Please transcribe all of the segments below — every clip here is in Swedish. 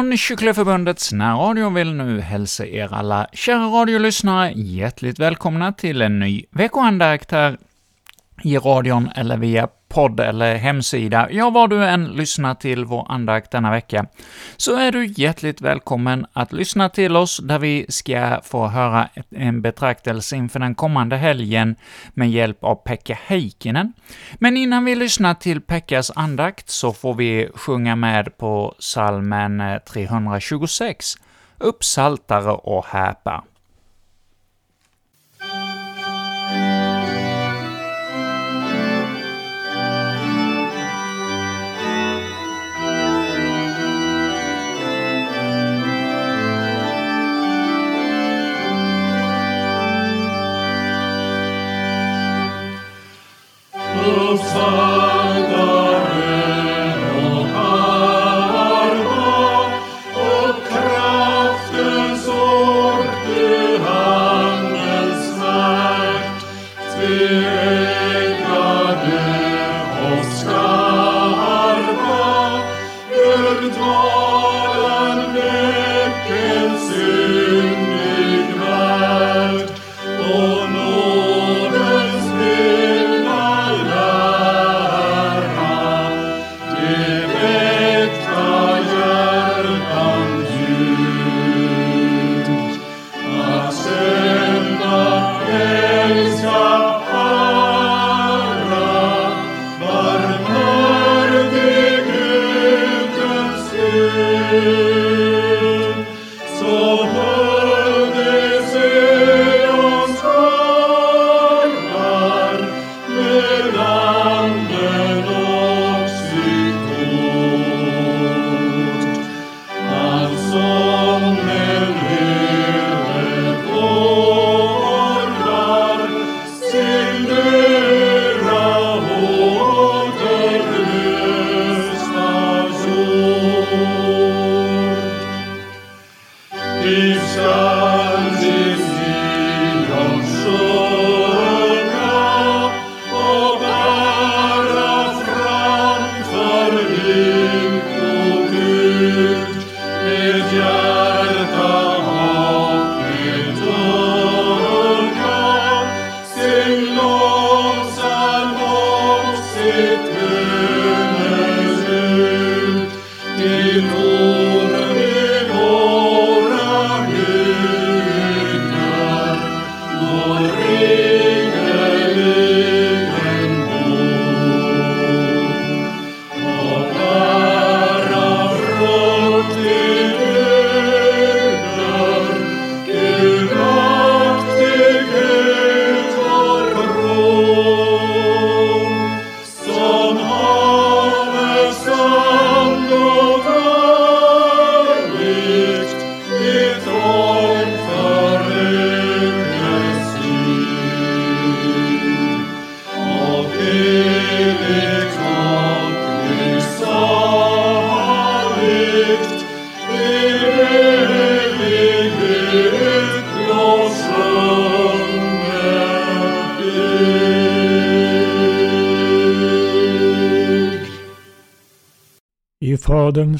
från Kyckleförbundets närradio vill nu hälsa er alla kära radiolyssnare hjärtligt välkomna till en ny veckoandakt här i radion eller via podd eller hemsida. Ja, var du än lyssnar till vår andakt denna vecka, så är du hjärtligt välkommen att lyssna till oss, där vi ska få höra en betraktelse inför den kommande helgen med hjälp av Pekka Heikkinen. Men innan vi lyssnar till Pekkas andakt så får vi sjunga med på salmen eh, 326, Uppsaltare och häpa. Obst war.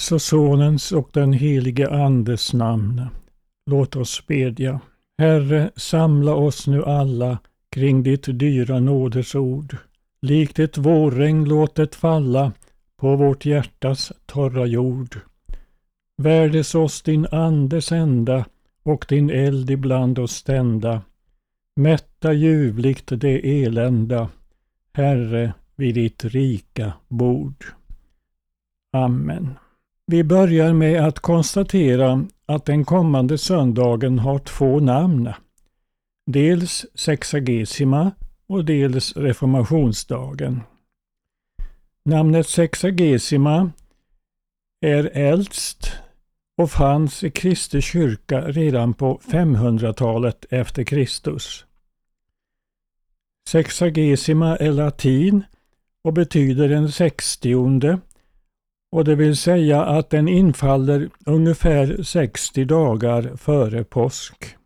Faderns och Sonens och den helige Andes namn. Låt oss bedja. Herre, samla oss nu alla kring ditt dyra nådesord. Likt ett vårregn låt det falla på vårt hjärtas torra jord. Värdes oss din ande sända och din eld ibland oss tända. Mätta ljuvligt det elända, Herre, vid ditt rika bord. Amen. Vi börjar med att konstatera att den kommande söndagen har två namn. Dels Sexagesima och dels reformationsdagen. Namnet Sexagesima är äldst och fanns i Kristi kyrka redan på 500-talet efter Kristus. Sexagesima är latin och betyder den sextionde och det vill säga att den infaller ungefär 60 dagar före påsk.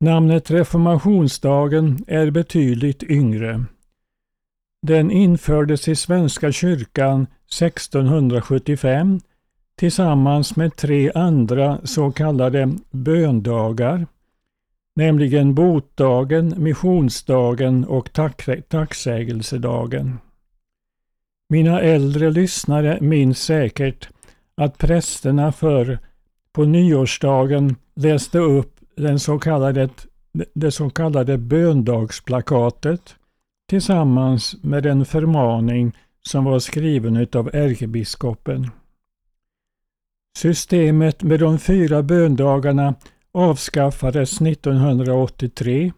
Namnet reformationsdagen är betydligt yngre. Den infördes i Svenska kyrkan 1675 tillsammans med tre andra så kallade böndagar, nämligen botdagen, missionsdagen och tack tacksägelsedagen. Mina äldre lyssnare minns säkert att prästerna förr på nyårsdagen läste upp den så kallade, det så kallade böndagsplakatet tillsammans med en förmaning som var skriven av ärkebiskopen. Systemet med de fyra böndagarna avskaffades 1983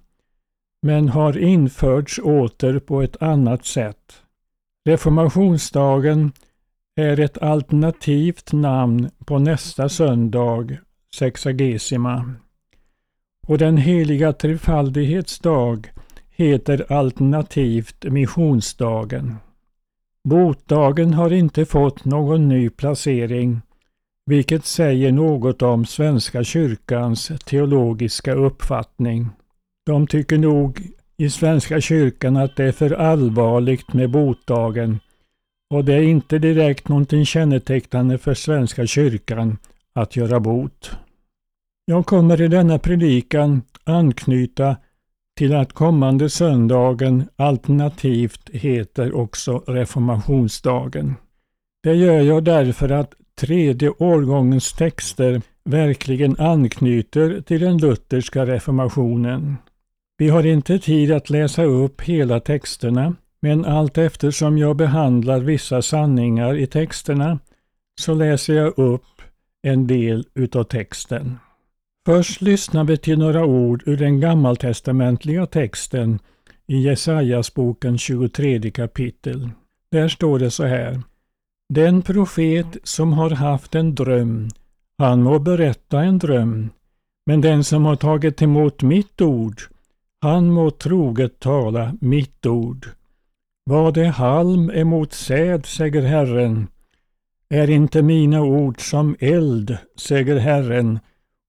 men har införts åter på ett annat sätt. Reformationsdagen är ett alternativt namn på nästa söndag, Sexagesima. Och den heliga trefaldighetsdag heter alternativt missionsdagen. Botdagen har inte fått någon ny placering, vilket säger något om Svenska kyrkans teologiska uppfattning. De tycker nog i Svenska kyrkan att det är för allvarligt med botdagen och det är inte direkt någonting kännetecknande för Svenska kyrkan att göra bot. Jag kommer i denna predikan anknyta till att kommande söndagen alternativt heter också reformationsdagen. Det gör jag därför att tredje årgångens texter verkligen anknyter till den lutherska reformationen. Vi har inte tid att läsa upp hela texterna, men allt eftersom jag behandlar vissa sanningar i texterna så läser jag upp en del utav texten. Först lyssnar vi till några ord ur den gammaltestamentliga texten i Jesajas boken 23 kapitel. Där står det så här. Den profet som har haft en dröm, han må berätta en dröm, men den som har tagit emot mitt ord, han må troget tala mitt ord. Vad är halm emot säd, säger Herren. Är inte mina ord som eld, säger Herren,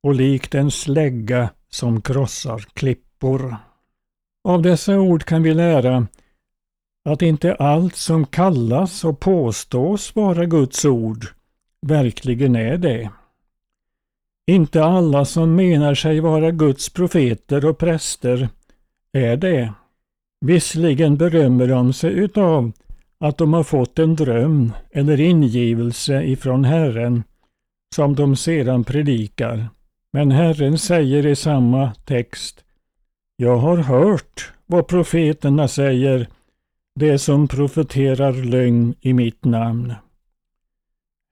och likt en slägga som krossar klippor. Av dessa ord kan vi lära att inte allt som kallas och påstås vara Guds ord verkligen är det. Inte alla som menar sig vara Guds profeter och präster är det. Visserligen berömmer de sig utav att de har fått en dröm eller ingivelse ifrån Herren som de sedan predikar. Men Herren säger i samma text Jag har hört vad profeterna säger, det som profeterar lögn i mitt namn.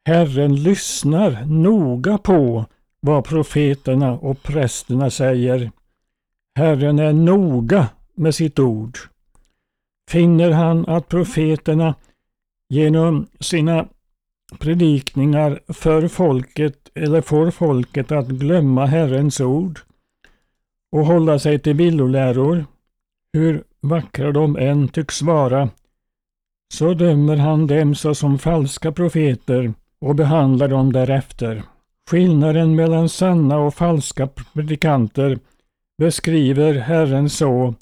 Herren lyssnar noga på vad profeterna och prästerna säger. Herren är noga med sitt ord. Finner han att profeterna genom sina predikningar för folket eller får folket att glömma Herrens ord och hålla sig till villoläror, hur vackra de än tycks vara, så dömer han dem såsom falska profeter och behandlar dem därefter. Skillnaden mellan sanna och falska predikanter beskriver Herren så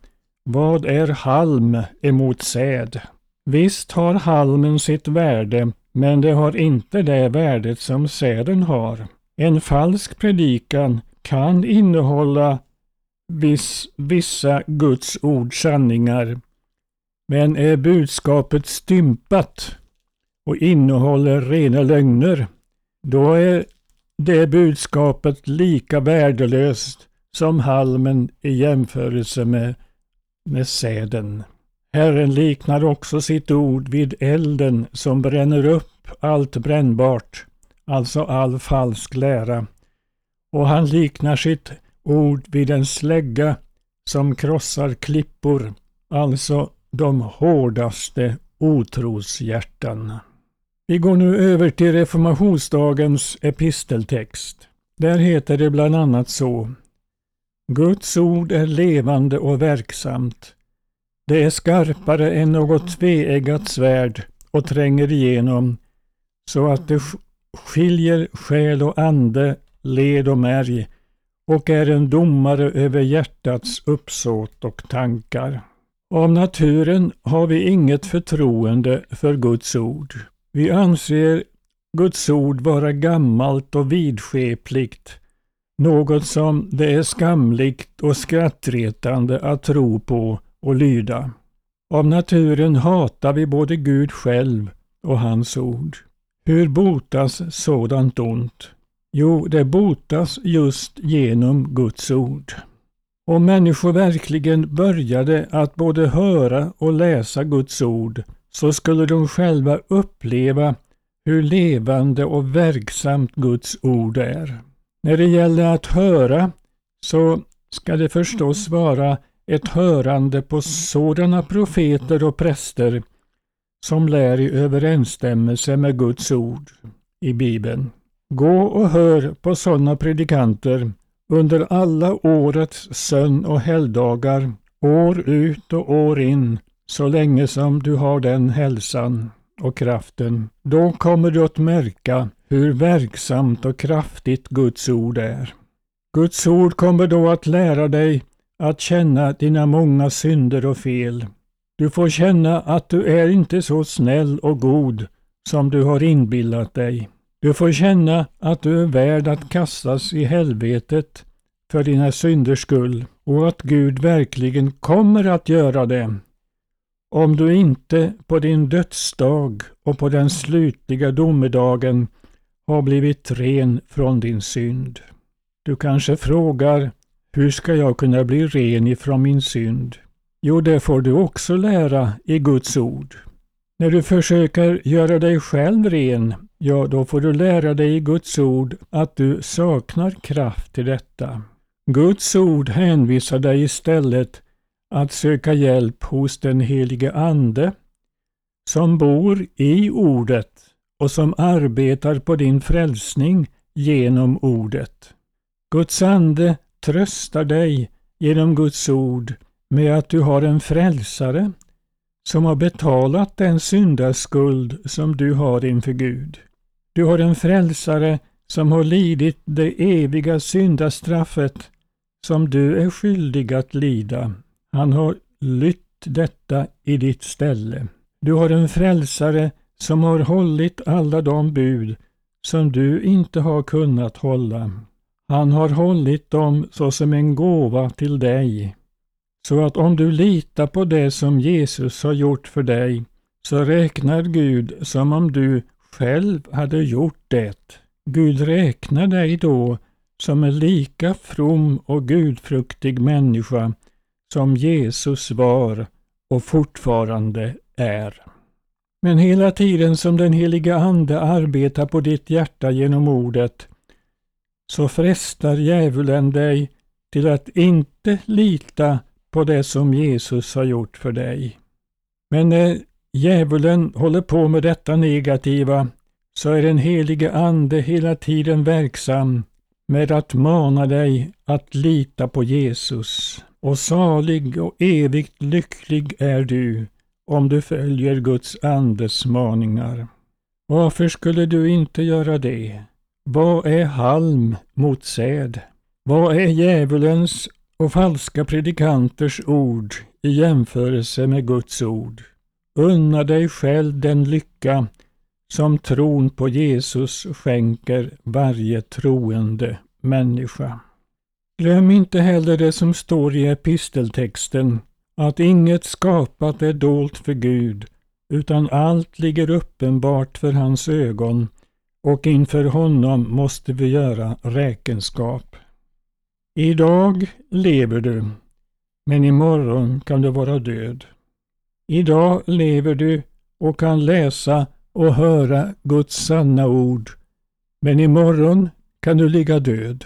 vad är halm emot säd? Visst har halmen sitt värde, men det har inte det värdet som säden har. En falsk predikan kan innehålla viss, vissa Guds ord sanningar, men är budskapet stympat och innehåller rena lögner, då är det budskapet lika värdelöst som halmen i jämförelse med med säden. Herren liknar också sitt ord vid elden som bränner upp allt brännbart, alltså all falsk lära. Och han liknar sitt ord vid en slägga som krossar klippor, alltså de hårdaste otroshjärtan. Vi går nu över till reformationsdagens episteltext. Där heter det bland annat så Guds ord är levande och verksamt. Det är skarpare än något tveeggat svärd och tränger igenom så att det skiljer själ och ande, led och märg och är en domare över hjärtats uppsåt och tankar. Av naturen har vi inget förtroende för Guds ord. Vi anser Guds ord vara gammalt och vidskepligt, något som det är skamligt och skrattretande att tro på och lyda. Av naturen hatar vi både Gud själv och hans ord. Hur botas sådant ont? Jo, det botas just genom Guds ord. Om människor verkligen började att både höra och läsa Guds ord så skulle de själva uppleva hur levande och verksamt Guds ord är. När det gäller att höra så ska det förstås vara ett hörande på sådana profeter och präster som lär i överensstämmelse med Guds ord i Bibeln. Gå och hör på sådana predikanter under alla årets sön och helgdagar, år ut och år in, så länge som du har den hälsan och kraften. Då kommer du att märka hur verksamt och kraftigt Guds ord är. Guds ord kommer då att lära dig att känna dina många synder och fel. Du får känna att du är inte så snäll och god som du har inbillat dig. Du får känna att du är värd att kastas i helvetet för dina synders skull och att Gud verkligen kommer att göra det om du inte på din dödsdag och på den slutliga domedagen har blivit ren från din synd. Du kanske frågar, hur ska jag kunna bli ren ifrån min synd? Jo, det får du också lära i Guds ord. När du försöker göra dig själv ren, ja, då får du lära dig i Guds ord att du saknar kraft till detta. Guds ord hänvisar dig istället att söka hjälp hos den helige Ande som bor i ordet och som arbetar på din frälsning genom ordet. Guds ande tröstar dig genom Guds ord med att du har en frälsare som har betalat den syndaskuld som du har inför Gud. Du har en frälsare som har lidit det eviga syndastraffet som du är skyldig att lida. Han har lytt detta i ditt ställe. Du har en frälsare som har hållit alla de bud som du inte har kunnat hålla. Han har hållit dem såsom en gåva till dig. Så att om du litar på det som Jesus har gjort för dig så räknar Gud som om du själv hade gjort det. Gud räknar dig då som en lika from och gudfruktig människa som Jesus var och fortfarande är. Men hela tiden som den heliga Ande arbetar på ditt hjärta genom ordet så frestar djävulen dig till att inte lita på det som Jesus har gjort för dig. Men när djävulen håller på med detta negativa så är den helige Ande hela tiden verksam med att mana dig att lita på Jesus. Och salig och evigt lycklig är du om du följer Guds andes maningar. Varför skulle du inte göra det? Vad är halm mot säd? Vad är djävulens och falska predikanters ord i jämförelse med Guds ord? Unna dig själv den lycka som tron på Jesus skänker varje troende människa. Glöm inte heller det som står i episteltexten, att inget skapat är dolt för Gud, utan allt ligger uppenbart för hans ögon och inför honom måste vi göra räkenskap. Idag lever du, men imorgon kan du vara död. Idag lever du och kan läsa och höra Guds sanna ord, men imorgon kan du ligga död.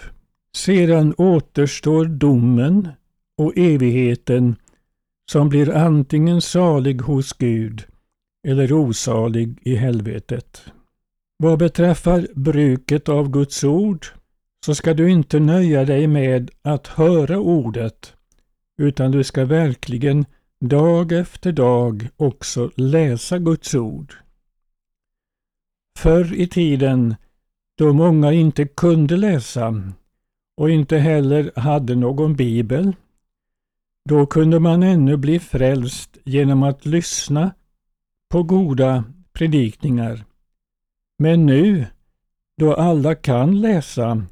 Sedan återstår domen och evigheten som blir antingen salig hos Gud eller osalig i helvetet. Vad beträffar bruket av Guds ord så ska du inte nöja dig med att höra ordet utan du ska verkligen dag efter dag också läsa Guds ord. Förr i tiden, då många inte kunde läsa och inte heller hade någon bibel, då kunde man ännu bli frälst genom att lyssna på goda predikningar. Men nu, då alla kan läsa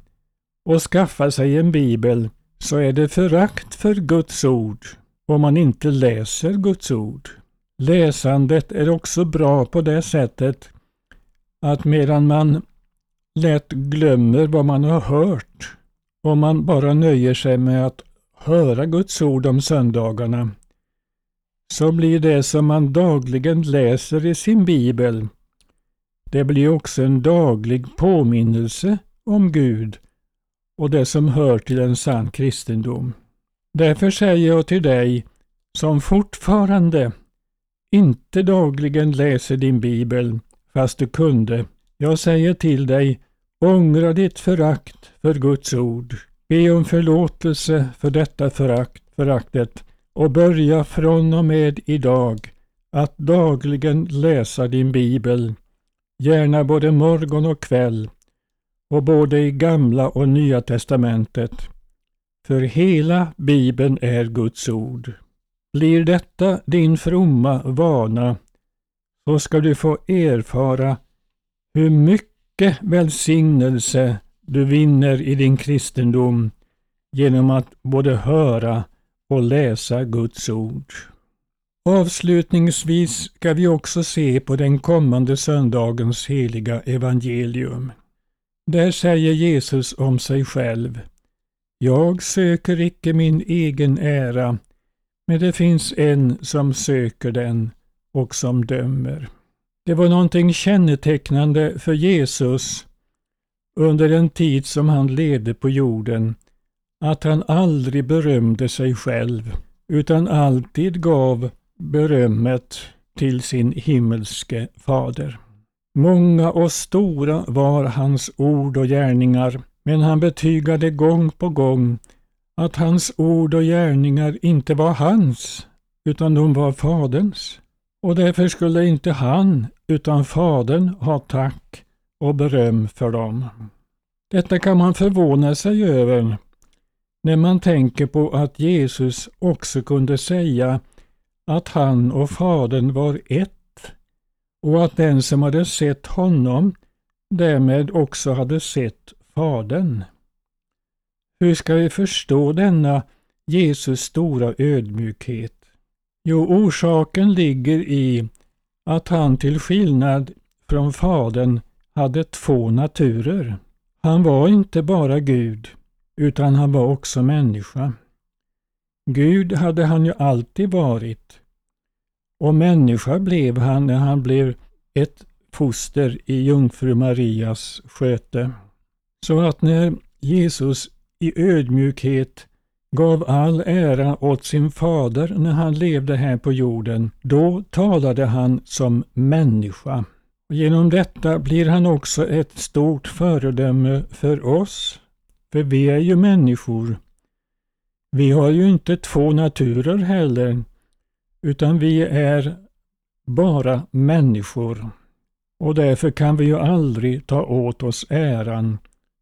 och skaffa sig en bibel, så är det förakt för Guds ord om man inte läser Guds ord. Läsandet är också bra på det sättet att medan man lätt glömmer vad man har hört, om man bara nöjer sig med att höra Guds ord om söndagarna, så blir det som man dagligen läser i sin bibel, det blir också en daglig påminnelse om Gud och det som hör till en sann kristendom. Därför säger jag till dig som fortfarande inte dagligen läser din bibel, fast du kunde. Jag säger till dig, ångra ditt förakt för Guds ord. Be om förlåtelse för detta förakt, föraktet och börja från och med idag att dagligen läsa din bibel, gärna både morgon och kväll och både i gamla och nya testamentet. För hela bibeln är Guds ord. Blir detta din fromma vana så ska du få erfara hur mycket välsignelse du vinner i din kristendom genom att både höra och läsa Guds ord. Avslutningsvis ska vi också se på den kommande söndagens heliga evangelium. Där säger Jesus om sig själv Jag söker icke min egen ära, men det finns en som söker den och som dömer. Det var någonting kännetecknande för Jesus under den tid som han levde på jorden, att han aldrig berömde sig själv, utan alltid gav berömmet till sin himmelske fader. Många och stora var hans ord och gärningar, men han betygade gång på gång att hans ord och gärningar inte var hans, utan de var Faderns. Och därför skulle inte han, utan Fadern, ha tack och beröm för dem. Detta kan man förvåna sig över när man tänker på att Jesus också kunde säga att han och Fadern var ett och att den som hade sett honom därmed också hade sett Fadern. Hur ska vi förstå denna Jesus stora ödmjukhet? Jo, orsaken ligger i att han till skillnad från Fadern hade två naturer. Han var inte bara Gud, utan han var också människa. Gud hade han ju alltid varit. Och människa blev han när han blev ett foster i jungfru Marias sköte. Så att när Jesus i ödmjukhet gav all ära åt sin fader när han levde här på jorden, då talade han som människa. Genom detta blir han också ett stort föredöme för oss, för vi är ju människor. Vi har ju inte två naturer heller, utan vi är bara människor. Och därför kan vi ju aldrig ta åt oss äran,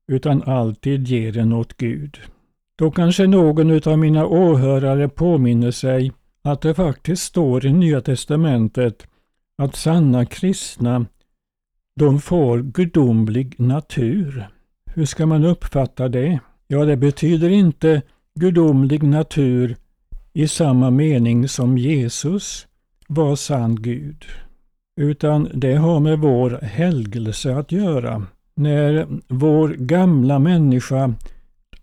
utan alltid ge den åt Gud. Då kanske någon av mina åhörare påminner sig att det faktiskt står i Nya Testamentet att sanna kristna, de får gudomlig natur. Hur ska man uppfatta det? Ja, det betyder inte gudomlig natur i samma mening som Jesus var sann Gud, utan det har med vår helgelse att göra. När vår gamla människa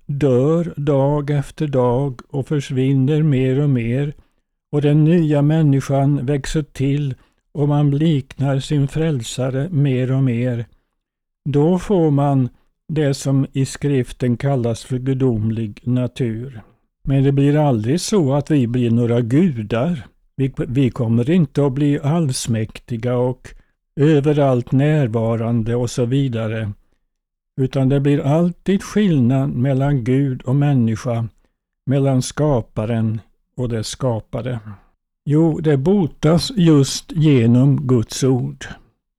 dör dag efter dag och försvinner mer och mer och den nya människan växer till och man liknar sin frälsare mer och mer, då får man det som i skriften kallas för gudomlig natur. Men det blir aldrig så att vi blir några gudar. Vi, vi kommer inte att bli allsmäktiga och överallt närvarande och så vidare. Utan det blir alltid skillnad mellan Gud och människa, mellan skaparen och det skapade. Jo, det botas just genom Guds ord.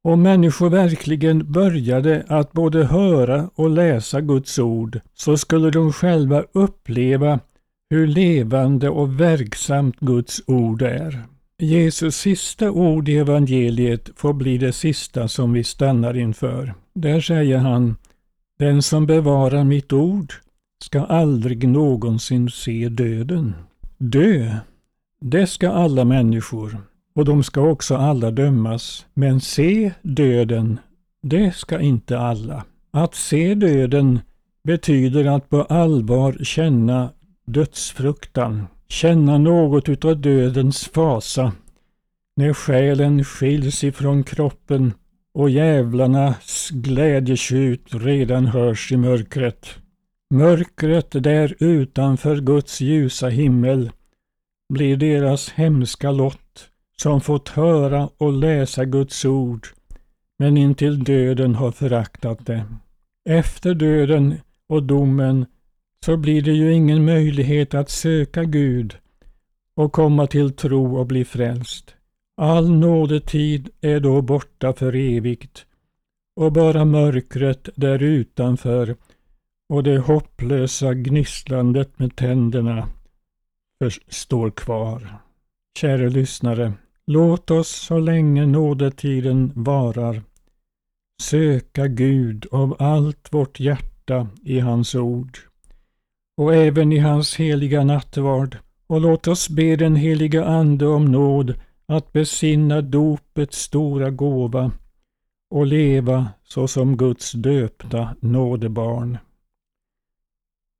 Om människor verkligen började att både höra och läsa Guds ord så skulle de själva uppleva hur levande och verksamt Guds ord är. Jesus sista ord i evangeliet får bli det sista som vi stannar inför. Där säger han den som bevarar mitt ord ska aldrig någonsin se döden. Dö, det ska alla människor och de ska också alla dömas. Men se döden, det ska inte alla. Att se döden betyder att på allvar känna dödsfruktan, känna något utav dödens fasa, när själen skiljs ifrån kroppen och jävlarnas glädjetjut redan hörs i mörkret. Mörkret där utanför Guds ljusa himmel blir deras hemska lott som fått höra och läsa Guds ord men intill döden har föraktat det. Efter döden och domen så blir det ju ingen möjlighet att söka Gud och komma till tro och bli frälst. All nådetid är då borta för evigt och bara mörkret där utanför och det hopplösa gnisslandet med tänderna står kvar. Kära lyssnare, låt oss så länge nådetiden varar söka Gud av allt vårt hjärta i hans ord och även i hans heliga nattvard och låt oss be den heliga Ande om nåd att besinna dopets stora gåva och leva såsom Guds döpta nådebarn.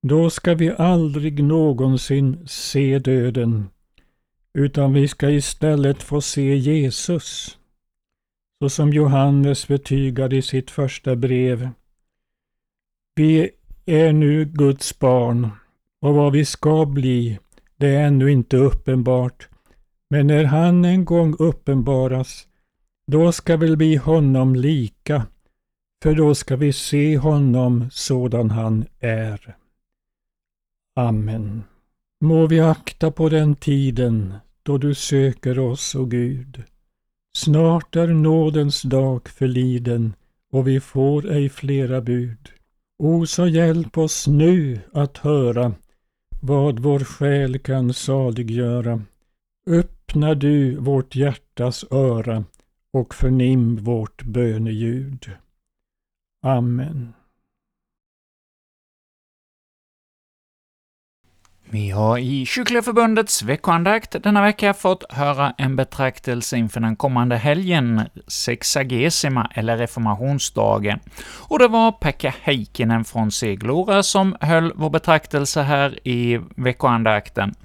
Då ska vi aldrig någonsin se döden, utan vi ska istället få se Jesus, så som Johannes betygade i sitt första brev. Vi är nu Guds barn och vad vi ska bli, det är ännu inte uppenbart. Men när han en gång uppenbaras, då ska vi bli honom lika, för då ska vi se honom sådan han är. Amen. Må vi akta på den tiden då du söker oss, o Gud. Snart är nådens dag förliden och vi får ej flera bud. O, så hjälp oss nu att höra vad vår själ kan saliggöra. Öppna du vårt hjärtas öra och förnim vårt böneljud. Amen. Vi har i Kyrkliga Förbundets veckoandakt denna vecka fått höra en betraktelse inför den kommande helgen, Sexagesima, eller reformationsdagen. Och det var Pekka Heikkinen från Seglora som höll vår betraktelse här i veckoandakten.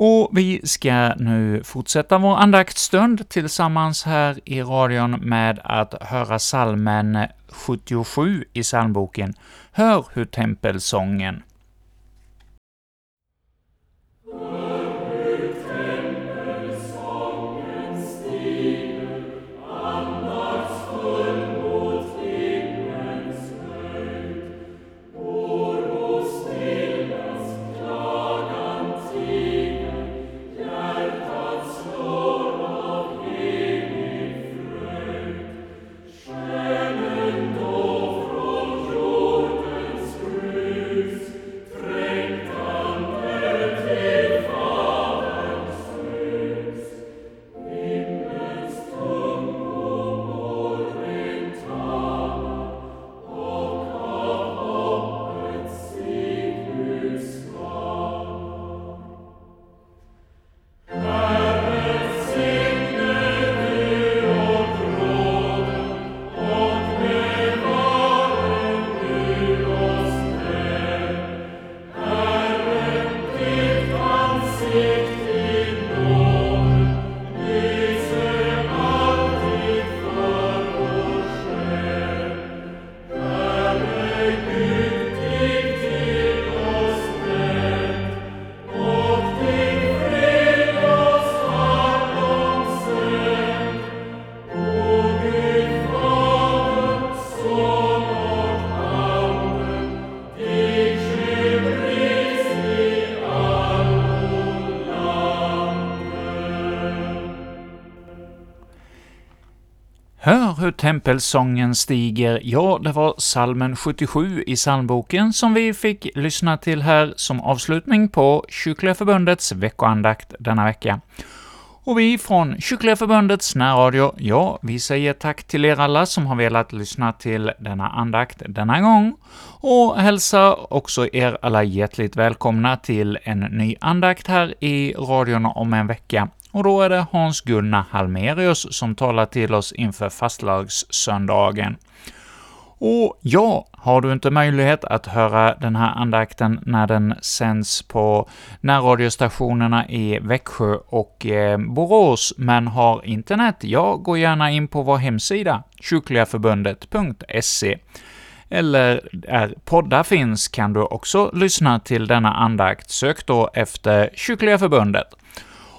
Och vi ska nu fortsätta vår andaktsstund tillsammans här i radion med att höra salmen 77 i psalmboken. ”Hör hur tempelsången” Hör hur tempelsången stiger. Ja, det var salmen 77 i psalmboken som vi fick lyssna till här som avslutning på Kyrkliga Förbundets veckoandakt denna vecka. Och vi från Kyrkliga Förbundets närradio, ja, vi säger tack till er alla som har velat lyssna till denna andakt denna gång, och hälsar också er alla hjärtligt välkomna till en ny andakt här i radion om en vecka. Och då är det Hans-Gunnar Halmerius som talar till oss inför fastlagssöndagen. Och ja, har du inte möjlighet att höra den här andakten när den sänds på närradiostationerna i Växjö och eh, Borås, men har internet, ja, gå gärna in på vår hemsida, kyrkligaförbundet.se. Eller där poddar finns kan du också lyssna till denna andakt. Sök då efter Kyrkliga Förbundet.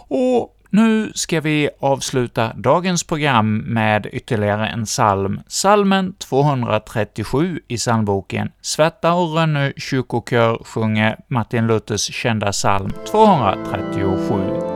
Och nu ska vi avsluta dagens program med ytterligare en psalm, psalmen 237 i psalmboken. Svärta och Rönne kyrkokör sjunger Martin Luthers kända psalm 237.